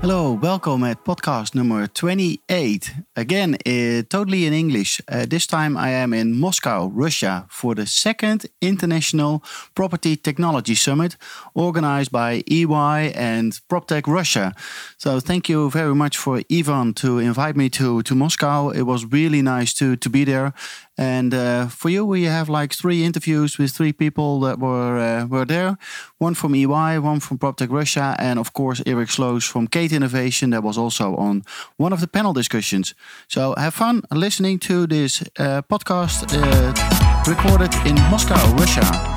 Hello, welcome at podcast number 28. Again, uh, totally in English. Uh, this time I am in Moscow, Russia, for the second International Property Technology Summit organized by EY and PropTech Russia. So, thank you very much for Ivan to invite me to, to Moscow. It was really nice to, to be there. And uh, for you, we have like three interviews with three people that were uh, were there. One from EY, one from PropTech Russia, and of course Eric Sloos from Kate Innovation that was also on one of the panel discussions. So have fun listening to this uh, podcast uh, recorded in Moscow, Russia.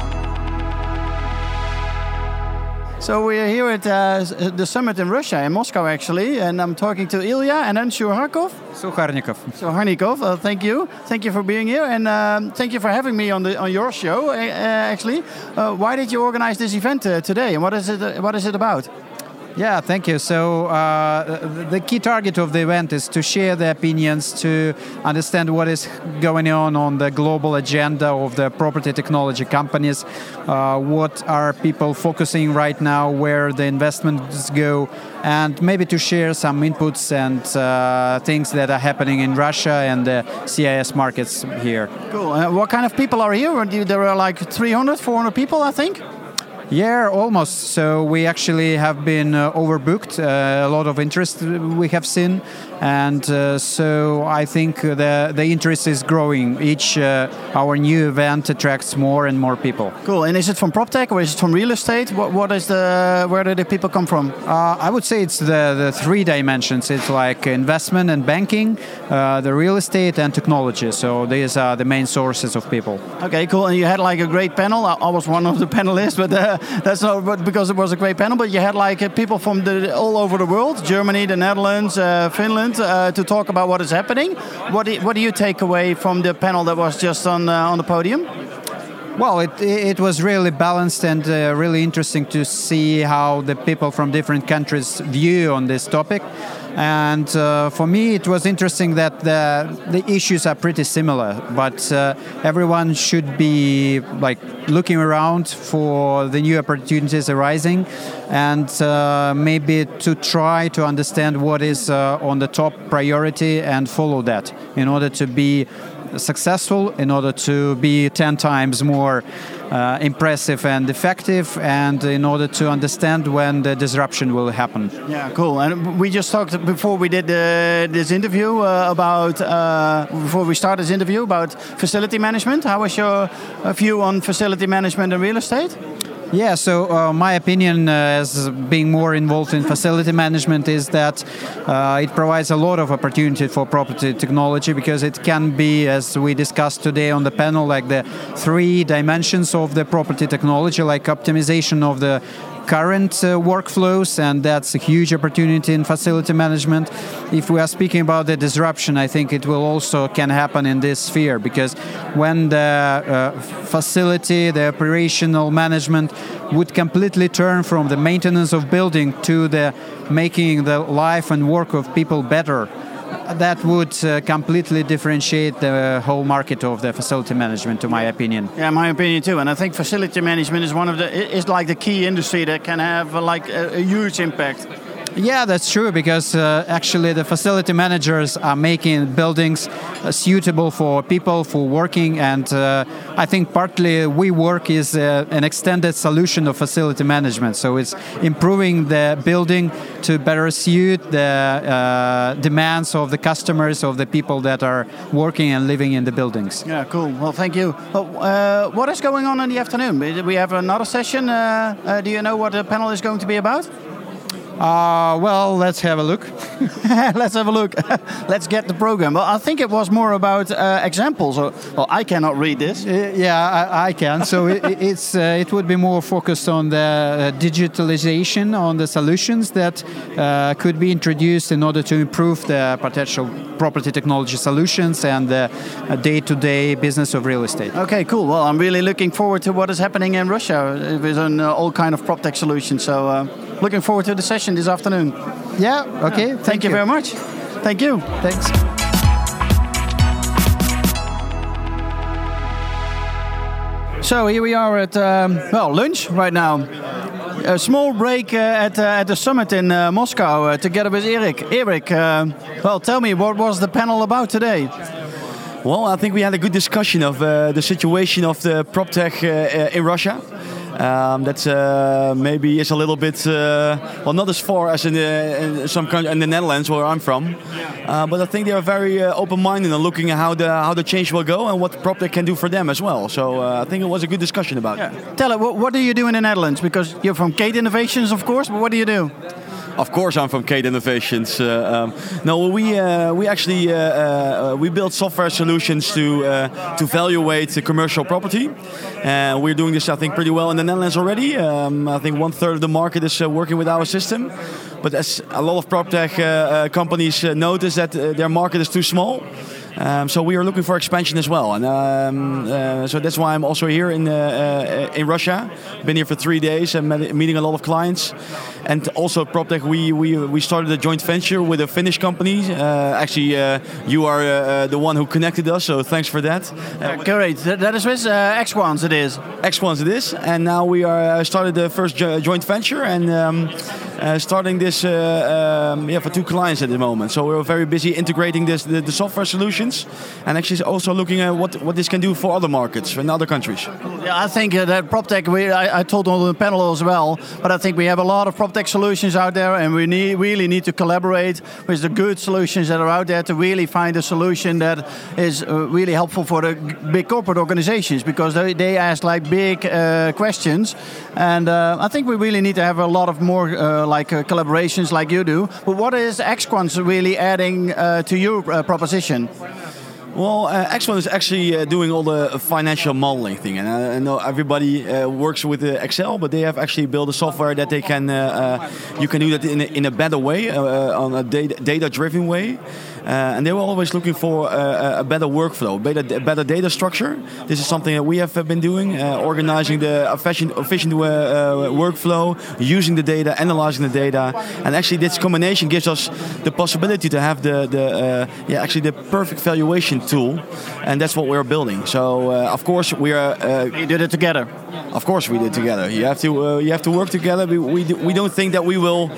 So we are here at uh, the summit in Russia, in Moscow actually, and I'm talking to Ilya and then Shuharkov. Sukharnikov. Sukharnikov, uh, thank you. Thank you for being here, and um, thank you for having me on the on your show. Uh, actually, uh, why did you organize this event uh, today, and what is it? what is it about? Yeah, thank you. So uh, the key target of the event is to share the opinions, to understand what is going on on the global agenda of the property technology companies, uh, what are people focusing right now, where the investments go, and maybe to share some inputs and uh, things that are happening in Russia and the CIS markets here. Cool. Uh, what kind of people are here? There are like 300, 400 people, I think. Yeah, almost. So we actually have been uh, overbooked. Uh, a lot of interest we have seen, and uh, so I think the the interest is growing. Each uh, our new event attracts more and more people. Cool. And is it from PropTech or is it from real estate? What what is the where do the people come from? Uh, I would say it's the the three dimensions. It's like investment and banking, uh, the real estate and technology. So these are the main sources of people. Okay, cool. And you had like a great panel. I, I was one of the panelists, but that's not because it was a great panel. But you had like people from the, all over the world, Germany, the Netherlands, Finland uh, to talk about what is happening. What do, what do you take away from the panel that was just on uh, on the podium? Well, it, it was really balanced and uh, really interesting to see how the people from different countries view on this topic. And uh, for me, it was interesting that the, the issues are pretty similar, but uh, everyone should be like looking around for the new opportunities arising and uh, maybe to try to understand what is on the top priority and follow that in order to be successful in order to be 10 times more uh, impressive and effective and in order to understand when the disruption will happen. Yeah, cool. And we just talked before we did uh, this interview uh, about, uh, before we start this interview, about facility management. How was your uh, view on facility management and real estate? Yeah, so uh, my opinion uh, as being more involved in facility management is that uh, it provides a lot of opportunity for property technology because it can be, as we discussed today on the panel, like the three dimensions of the property technology, like optimization of the current uh, workflows, and that's a huge opportunity in facility management. If we are speaking about the disruption, I think it will also can happen in this sphere because when the uh, facility, the operational management would completely turn from the maintenance of building to the making the life and work of people better that would uh, completely differentiate the whole market of the facility management, to my opinion. Yeah, my opinion too. And I think facility management is one of the is like the key industry that can have uh, like a, a huge impact. Yeah, that's true because uh, actually the facility managers are making buildings uh, suitable for people for working, and uh, I think partly WeWork is uh, an extended solution of facility management. So it's improving the building to better suit the uh, demands of the customers, of the people that are working and living in the buildings. Yeah, cool. Well, thank you. Well, uh, what is going on in the afternoon? We have another session. do you know what the panel is going to be about? Uh, well, let's have a look. let's have a look. let's get the program. Well, I think it was more about uh, examples. Or, well, I cannot read this. Uh, yeah, I, I can. So it, it's uh, it would be more focused on the uh, digitalization, on the solutions that uh, could be introduced in order to improve the potential property technology solutions and the day-to-day business of real estate. Okay, cool. Well, I'm really looking forward to what is happening in Russia with an all kind of prop tech solutions. So looking forward to the session this afternoon. Yeah, okay. Yeah. Thank, Thank you. you very much. Thank you. Thanks. So here we are at um, well lunch right now. A small break uh, at uh, at the summit in uh, Moscow uh, together with Eric. Eric, uh, well, tell me what was the panel about today? Well, I think we had a good discussion of uh, the situation of the prop tech in Russia. Um, that uh, maybe is a little bit uh, well not as far as in, the, in some country in the Netherlands where I'm from, uh, but I think they are very uh, open-minded and looking at how the how the change will go and what PropTech can do for them as well. So uh, I think it was a good discussion about yeah. it. Tell it, what, what do you do in the Netherlands? Because you're from Kate Innovations, of course, but what do you do? Of course, I'm from Kate Innovations. Uh, um, no, we uh, we actually uh, we build software solutions to to evaluate commercial property, we're doing this I think pretty well in the Netherlands already. Um, I think one third of the market is working with our system, but as a lot of prop tech companies notice that their market is too small. Um, so we are looking for expansion as well, and um, uh, so that's why I'm also here in uh, uh, in Russia. Been here for three days and meeting a lot of clients, and also PropTech. We we we started a joint venture with a Finnish company. Uh, actually, uh, you are uh, the one who connected us, so thanks for that. great. That is with XQuants. It is XQuants. It is, and now we are started the first jo joint venture and. Um, uh, starting this uh, um, yeah, for two clients at the moment. So we're very busy integrating this the, the, software solutions and actually also looking at what, what this can do for other markets in other countries. I think uh, that PropTech, we, I, I told on the panel as well, but I think we have a lot of PropTech solutions out there and we need, really need to collaborate with the good solutions that are out there to really find a solution that is uh, really helpful for the big corporate organizations because they, they ask like big uh, questions and uh, I think we really need to have a lot of more like uh, collaborations like you do. But what is XQuants really adding uh, to your uh, proposition? Well, uh, X1 is actually uh, doing all the financial modeling thing, and I know everybody uh, works with Excel, but they have actually built a software that they can you can do that in a, in a better way, on a data-driven way. Uh, and they were always looking for a, a better workflow, better, better data structure. This is something that we have been doing, uh, organizing the efficient, efficient uh, uh workflow, using the data, analyzing the data, and actually this combination gives us the possibility to have the, the yeah actually the perfect valuation tool, and that's what we're building. So of course we are. we did it together. Of course we did together. You have to you have to work together. We, we, do, we don't think that we will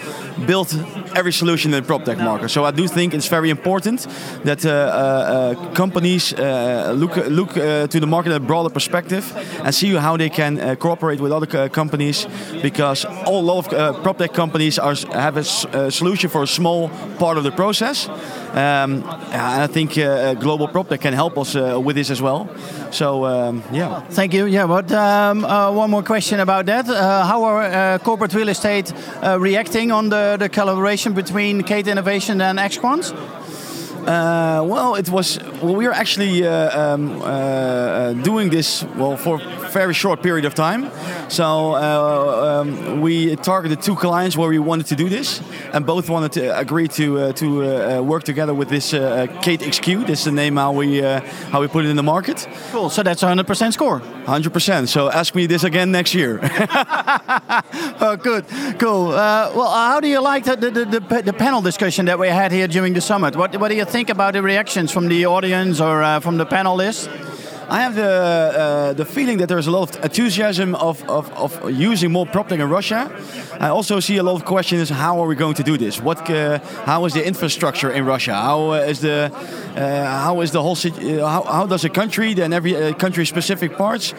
build every solution in the prop tech market. So I do think it's very important important that uh, uh, companies uh, look look to the market at a broader perspective and see how they can cooperate with other companies because a lot of uh, prop tech companies are, have a, solution for a small part of the process. Um, and I think Global PropTech can help us with this as well. So, um, yeah. Thank you. Yeah, but um, one more question about that. how are corporate real estate reacting on the, the collaboration between Kate Innovation and XQuants? Uh, well, it was. Well, we were actually uh, um, uh, doing this well for very short period of time. So uh, um, we targeted two clients where we wanted to do this, and both wanted to agree to uh, to uh, work together with this Kate XQ. This is the name how we how we put it in the market. Cool. So that's hundred percent score. Hundred percent. So ask me this again next year. oh, good. Cool. well, how do you like the, the, the, the panel discussion that we had here during the summit? What what do you think? think about the reactions from the audience or uh, from the panelists? I have the uh, the feeling that there's a lot of enthusiasm of, of, of using more PropTech in Russia. I also see a lot of questions: How are we going to do this? What? Uh, how is the infrastructure in Russia? How uh, is the uh, how is the whole? Uh, how, how does a country, then every uh, country specific parts,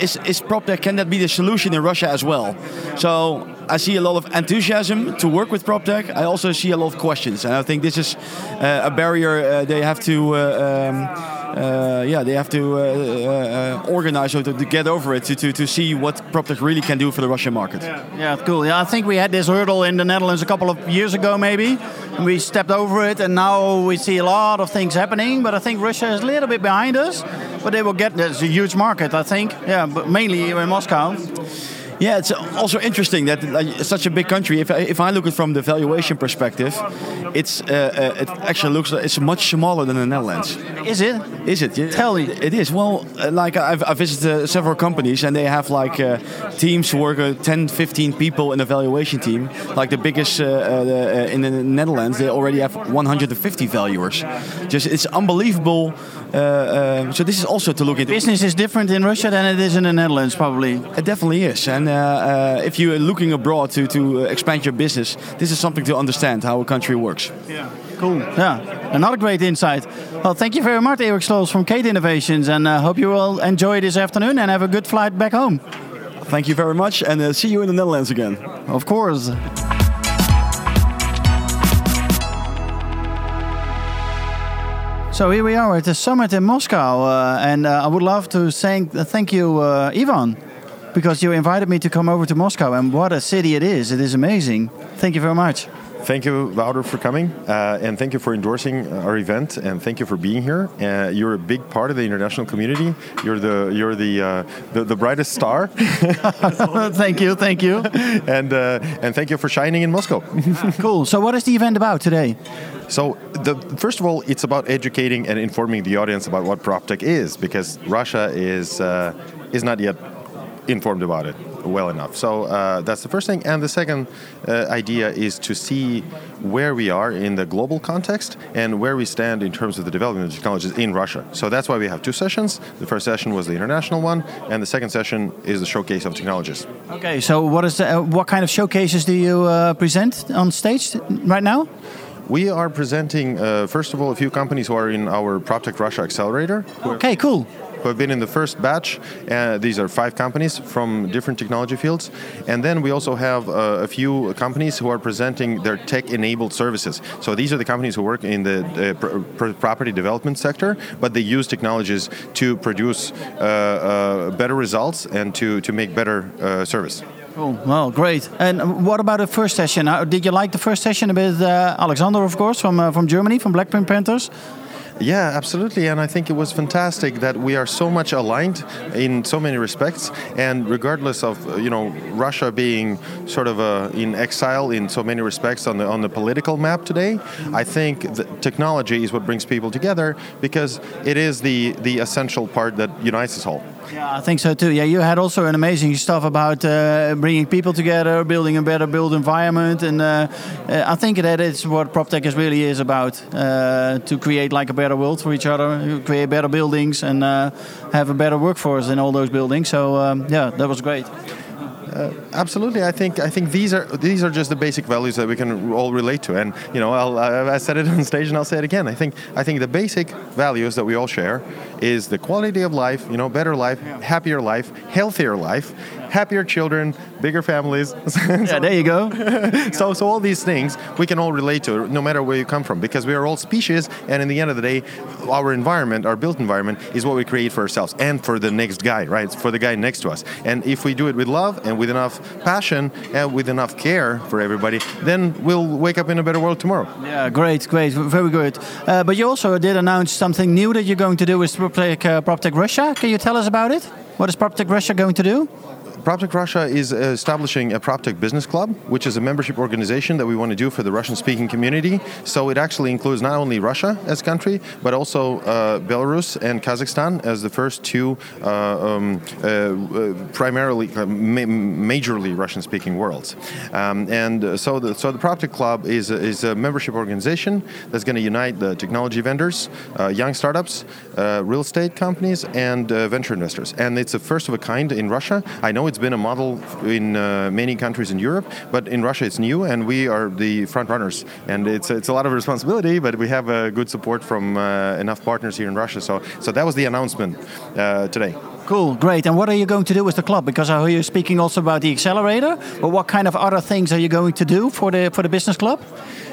is is PropTech? Can that be the solution in Russia as well? So I see a lot of enthusiasm to work with PropTech. I also see a lot of questions, and I think this is a barrier they have to. Um, uh, yeah, they have to uh, uh, organize or to, to, get over it to, to, to see what PropTech really can do for the Russian market. Yeah. yeah, cool. Yeah, I think we had this hurdle in the Netherlands a couple of years ago, maybe. We stepped over it, and now we see a lot of things happening. But I think Russia is a little bit behind us. But they will get. There's a huge market, I think. Yeah, but mainly in Moscow. Yeah, it's also interesting that uh, such a big country. If I, if I look at it from the valuation perspective, it's uh, uh, it actually looks it's much smaller than the Netherlands. Is it? Is it? Tell me. It is. Well, uh, like I've, I've visited uh, several companies and they have like uh, teams who work 10, 15 people in a valuation team. Like the biggest the, in the Netherlands, they already have 150 valuers. Just it's unbelievable. so this is also to look at. Business is different in Russia than it is in the Netherlands, probably. It definitely is, and uh, uh, if you're looking abroad to, to expand your business, this is something to understand how a country works. Yeah. Cool. Yeah, another great insight. Well, thank you very much, Eric Sloos from Kate Innovations, and uh, hope you will enjoy this afternoon and have a good flight back home. Thank you very much, and uh, see you in the Netherlands again. Of course. So here we are at the summit in Moscow, uh, and uh, I would love to thank thank you, uh, Ivan because you invited me to come over to Moscow, and what a city it is! It is amazing. Thank you very much. Thank you, Wouter, for coming, uh, and thank you for endorsing our event, and thank you for being here. Uh, you're a big part of the international community. You're the you're the uh, the, the, brightest star. thank you, thank you, and uh, and thank you for shining in Moscow. cool. So, what is the event about today? So, the, first of all, it's about educating and informing the audience about what PropTech is, because Russia is uh, is not yet informed about it well enough. So uh, that's the first thing. And the second uh, idea is to see where we are in the global context and where we stand in terms of the development of technologies in Russia. So that's why we have two sessions. The first session was the international one, and the second session is the showcase of technologies. Okay, so what is the, uh, what kind of showcases do you uh, present on stage right now? We are presenting, uh, first of all, a few companies who are in our PropTech Russia Accelerator. Okay, cool who have been in the first batch. Uh, these are five companies from different technology fields. And then we also have uh, a few companies who are presenting their tech enabled services. So these are the companies who work in the uh, pr- property development sector, but they use technologies to produce uh, uh, better results and to, to make better uh, service. Cool. Well, great. And what about the first session? did you like the first session with Alexander, of course, from from Germany, from Blackprint Partners? Yeah, absolutely. And I think it was fantastic that we are so much aligned in so many respects. And regardless of uh, you know Russia being sort of uh, in exile in so many respects on the on the political map today, I think technology is what brings people together because it is the the essential part that unites us all. Yeah, I think so too. Yeah, you had also an amazing stuff about uh, bringing people together, building a better built environment, and uh, uh I think that is what PropTech is really is about uh, to create like a better world for each other, create better buildings, and uh, have a better workforce in all those buildings. So um, yeah, that was great. Uh, absolutely, I think I think these are these are just the basic values that we can all relate to, and you know, I'll, I said it on stage and I'll say it again. I think I think the basic values that we all share is the quality of life, you know, better life, happier life, healthier life, happier children, bigger families. yeah, there you go. so, so all these things we can all relate to, no matter where you come from, because we are all species, and in the end of the day, our environment, our built environment, is what we create for ourselves and for the next guy, right? For the guy next to us. And if we do it with love and with enough passion and with enough care for everybody, then we'll wake up in a better world tomorrow. Yeah, great, great, very good. Uh, but you also did announce something new that you're going to do with PropTech, uh, PropTech Russia. Can you tell us about it? What is PropTech Russia going to do? PropTech Russia is establishing a PropTech Business Club, which is a membership organization that we want to do for the Russian-speaking community. So it actually includes not only Russia as country, but also uh, Belarus and Kazakhstan as the first two uh, um, uh, uh primarily, uh, ma- majorly Russian-speaking worlds. Um, and so the so the PropTech Club is is a membership organization that's going to unite the technology vendors, uh, young startups, real estate companies, and venture investors. And it's the first of a kind in Russia. I know it's been a model in uh, many countries in Europe, but in Russia it's new, and we are the front runners. And it's it's a lot of responsibility, but we have uh, good support from uh, enough partners here in Russia. So so that was the announcement uh, today. Cool, great. And what are you going to do with the club? Because I hear you speaking also about the accelerator. But what kind of other things are you going to do for the for the business club?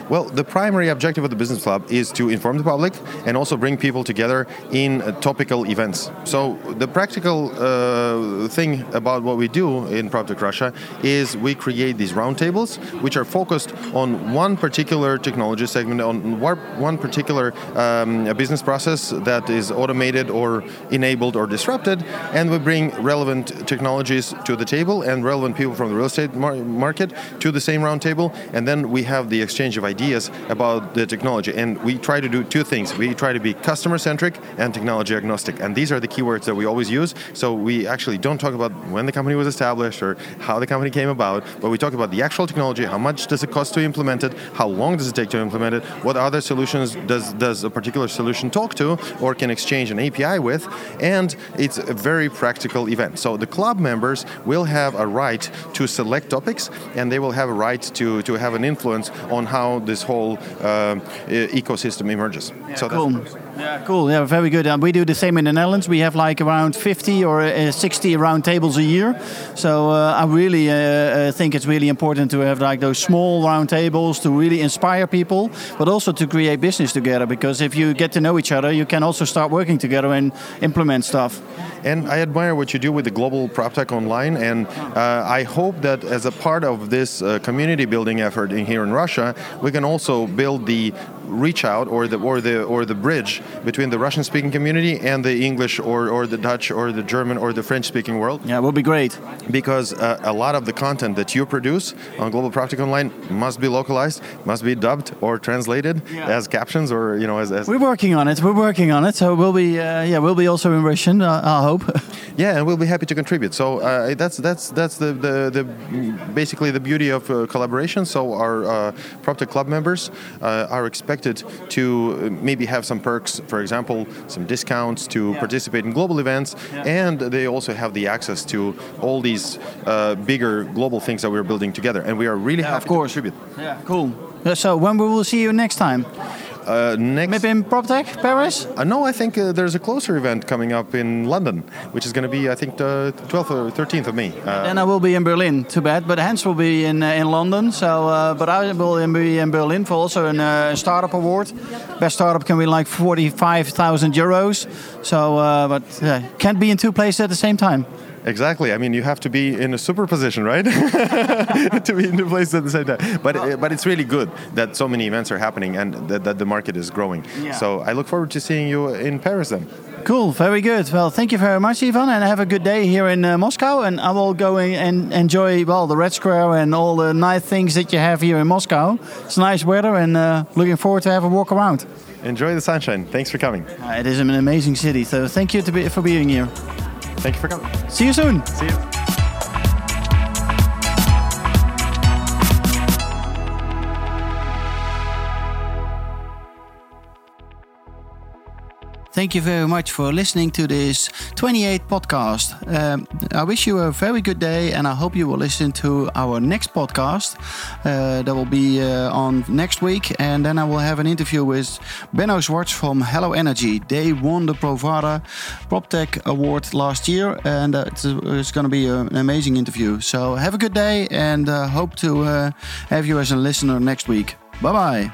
Well, the primary objective of the business club is to inform the public and also bring people together in uh, topical events. So the practical uh, thing about what we do in PropTech Russia is we create these roundtables, which are focused on one particular technology segment, on one particular um, business process that is automated or enabled or disrupted, and we bring relevant technologies to the table and relevant people from the real estate mar- market to the same roundtable, and then we have the exchange of ideas about the technology. And we try to do two things. We try to be customer centric and technology agnostic. And these are the keywords that we always use. So we actually don't talk about when the company was established or how the company came about, but we talk about the actual technology, how much does it cost to implement it, how long does it take to implement it, what other solutions does, does a particular solution talk to or can exchange an API with. And it's a very practical event. So the club members will have a right to select topics and they will have a right to, to have an influence on how this whole uh, ecosystem emerges. Yeah, so cool. Yeah, cool. Yeah, very good. Um, we do the same in the Netherlands. We have like around 50 or uh, 60 round tables a year. So uh, I really uh, uh, think it's really important to have like those small round tables to really inspire people, but also to create business together. Because if you get to know each other, you can also start working together and implement stuff. And I admire what you do with the global PropTech Online, and uh, I hope that as a part of this uh, community building effort in here in Russia, we can also build the reach out or the or the or the bridge between the Russian speaking community and the English or, or the Dutch or the German or the French speaking world. Yeah, it would be great. Because uh, a lot of the content that you produce on Global PropTech Online must be localized, must be dubbed or translated yeah. as captions or you know as, as, We're working on it. We're working on it. So we'll be uh, yeah we'll be also in Russian. Uh, I hope. yeah, and we'll be happy to contribute. So uh, that's that's that's the, the, the basically the beauty of uh, collaboration. So our uh, PropTech Club members uh, are expected to maybe have some perks, for example, some discounts to yeah. participate in global events, yeah. and they also have the access to all these uh, bigger global things that we're building together. And we are really yeah, happy of course. to contribute. Yeah, cool. So when we will see you next time? Uh, next, Maybe in PropTech Paris? Uh, no, I think uh, there's a closer event coming up in London, which is going to be, I think, the 12th or 13th of May. Uh, then I will be in Berlin. Too bad, but Hans will be in uh, in London. So, uh, but I will be in Berlin for also a startup award. Best startup can be like 45,000 euros. So, but can't be in two places at the same time. Exactly. I mean, you have to be in a superposition, right? to be in the place at the same time. But well, but it's really good that so many events are happening and that, that the market is growing. Yeah. So I look forward to seeing you in Paris then. Cool, very good. Well, thank you very much, Ivan, and have a good day here in uh, Moscow. And I will go and enjoy well the Red Square and all the nice things that you have here in Moscow. It's nice weather, and uh, looking forward to have a walk around. Enjoy the sunshine. Thanks for coming. Uh, it is an amazing city, so thank you be, for being here. Thank you for coming. See you soon. See you. Thank you very much for listening to this 28th podcast. Um, I wish you a very good day and I hope you will listen to our next podcast uh, that will be uh, on next week. And then I will have an interview with Benno Schwartz from Hello Energy. They won the Provada PropTech Award last year and uh, it's, it's going to be an amazing interview. So have a good day and uh, hope to uh, have you as a listener next week. Bye bye.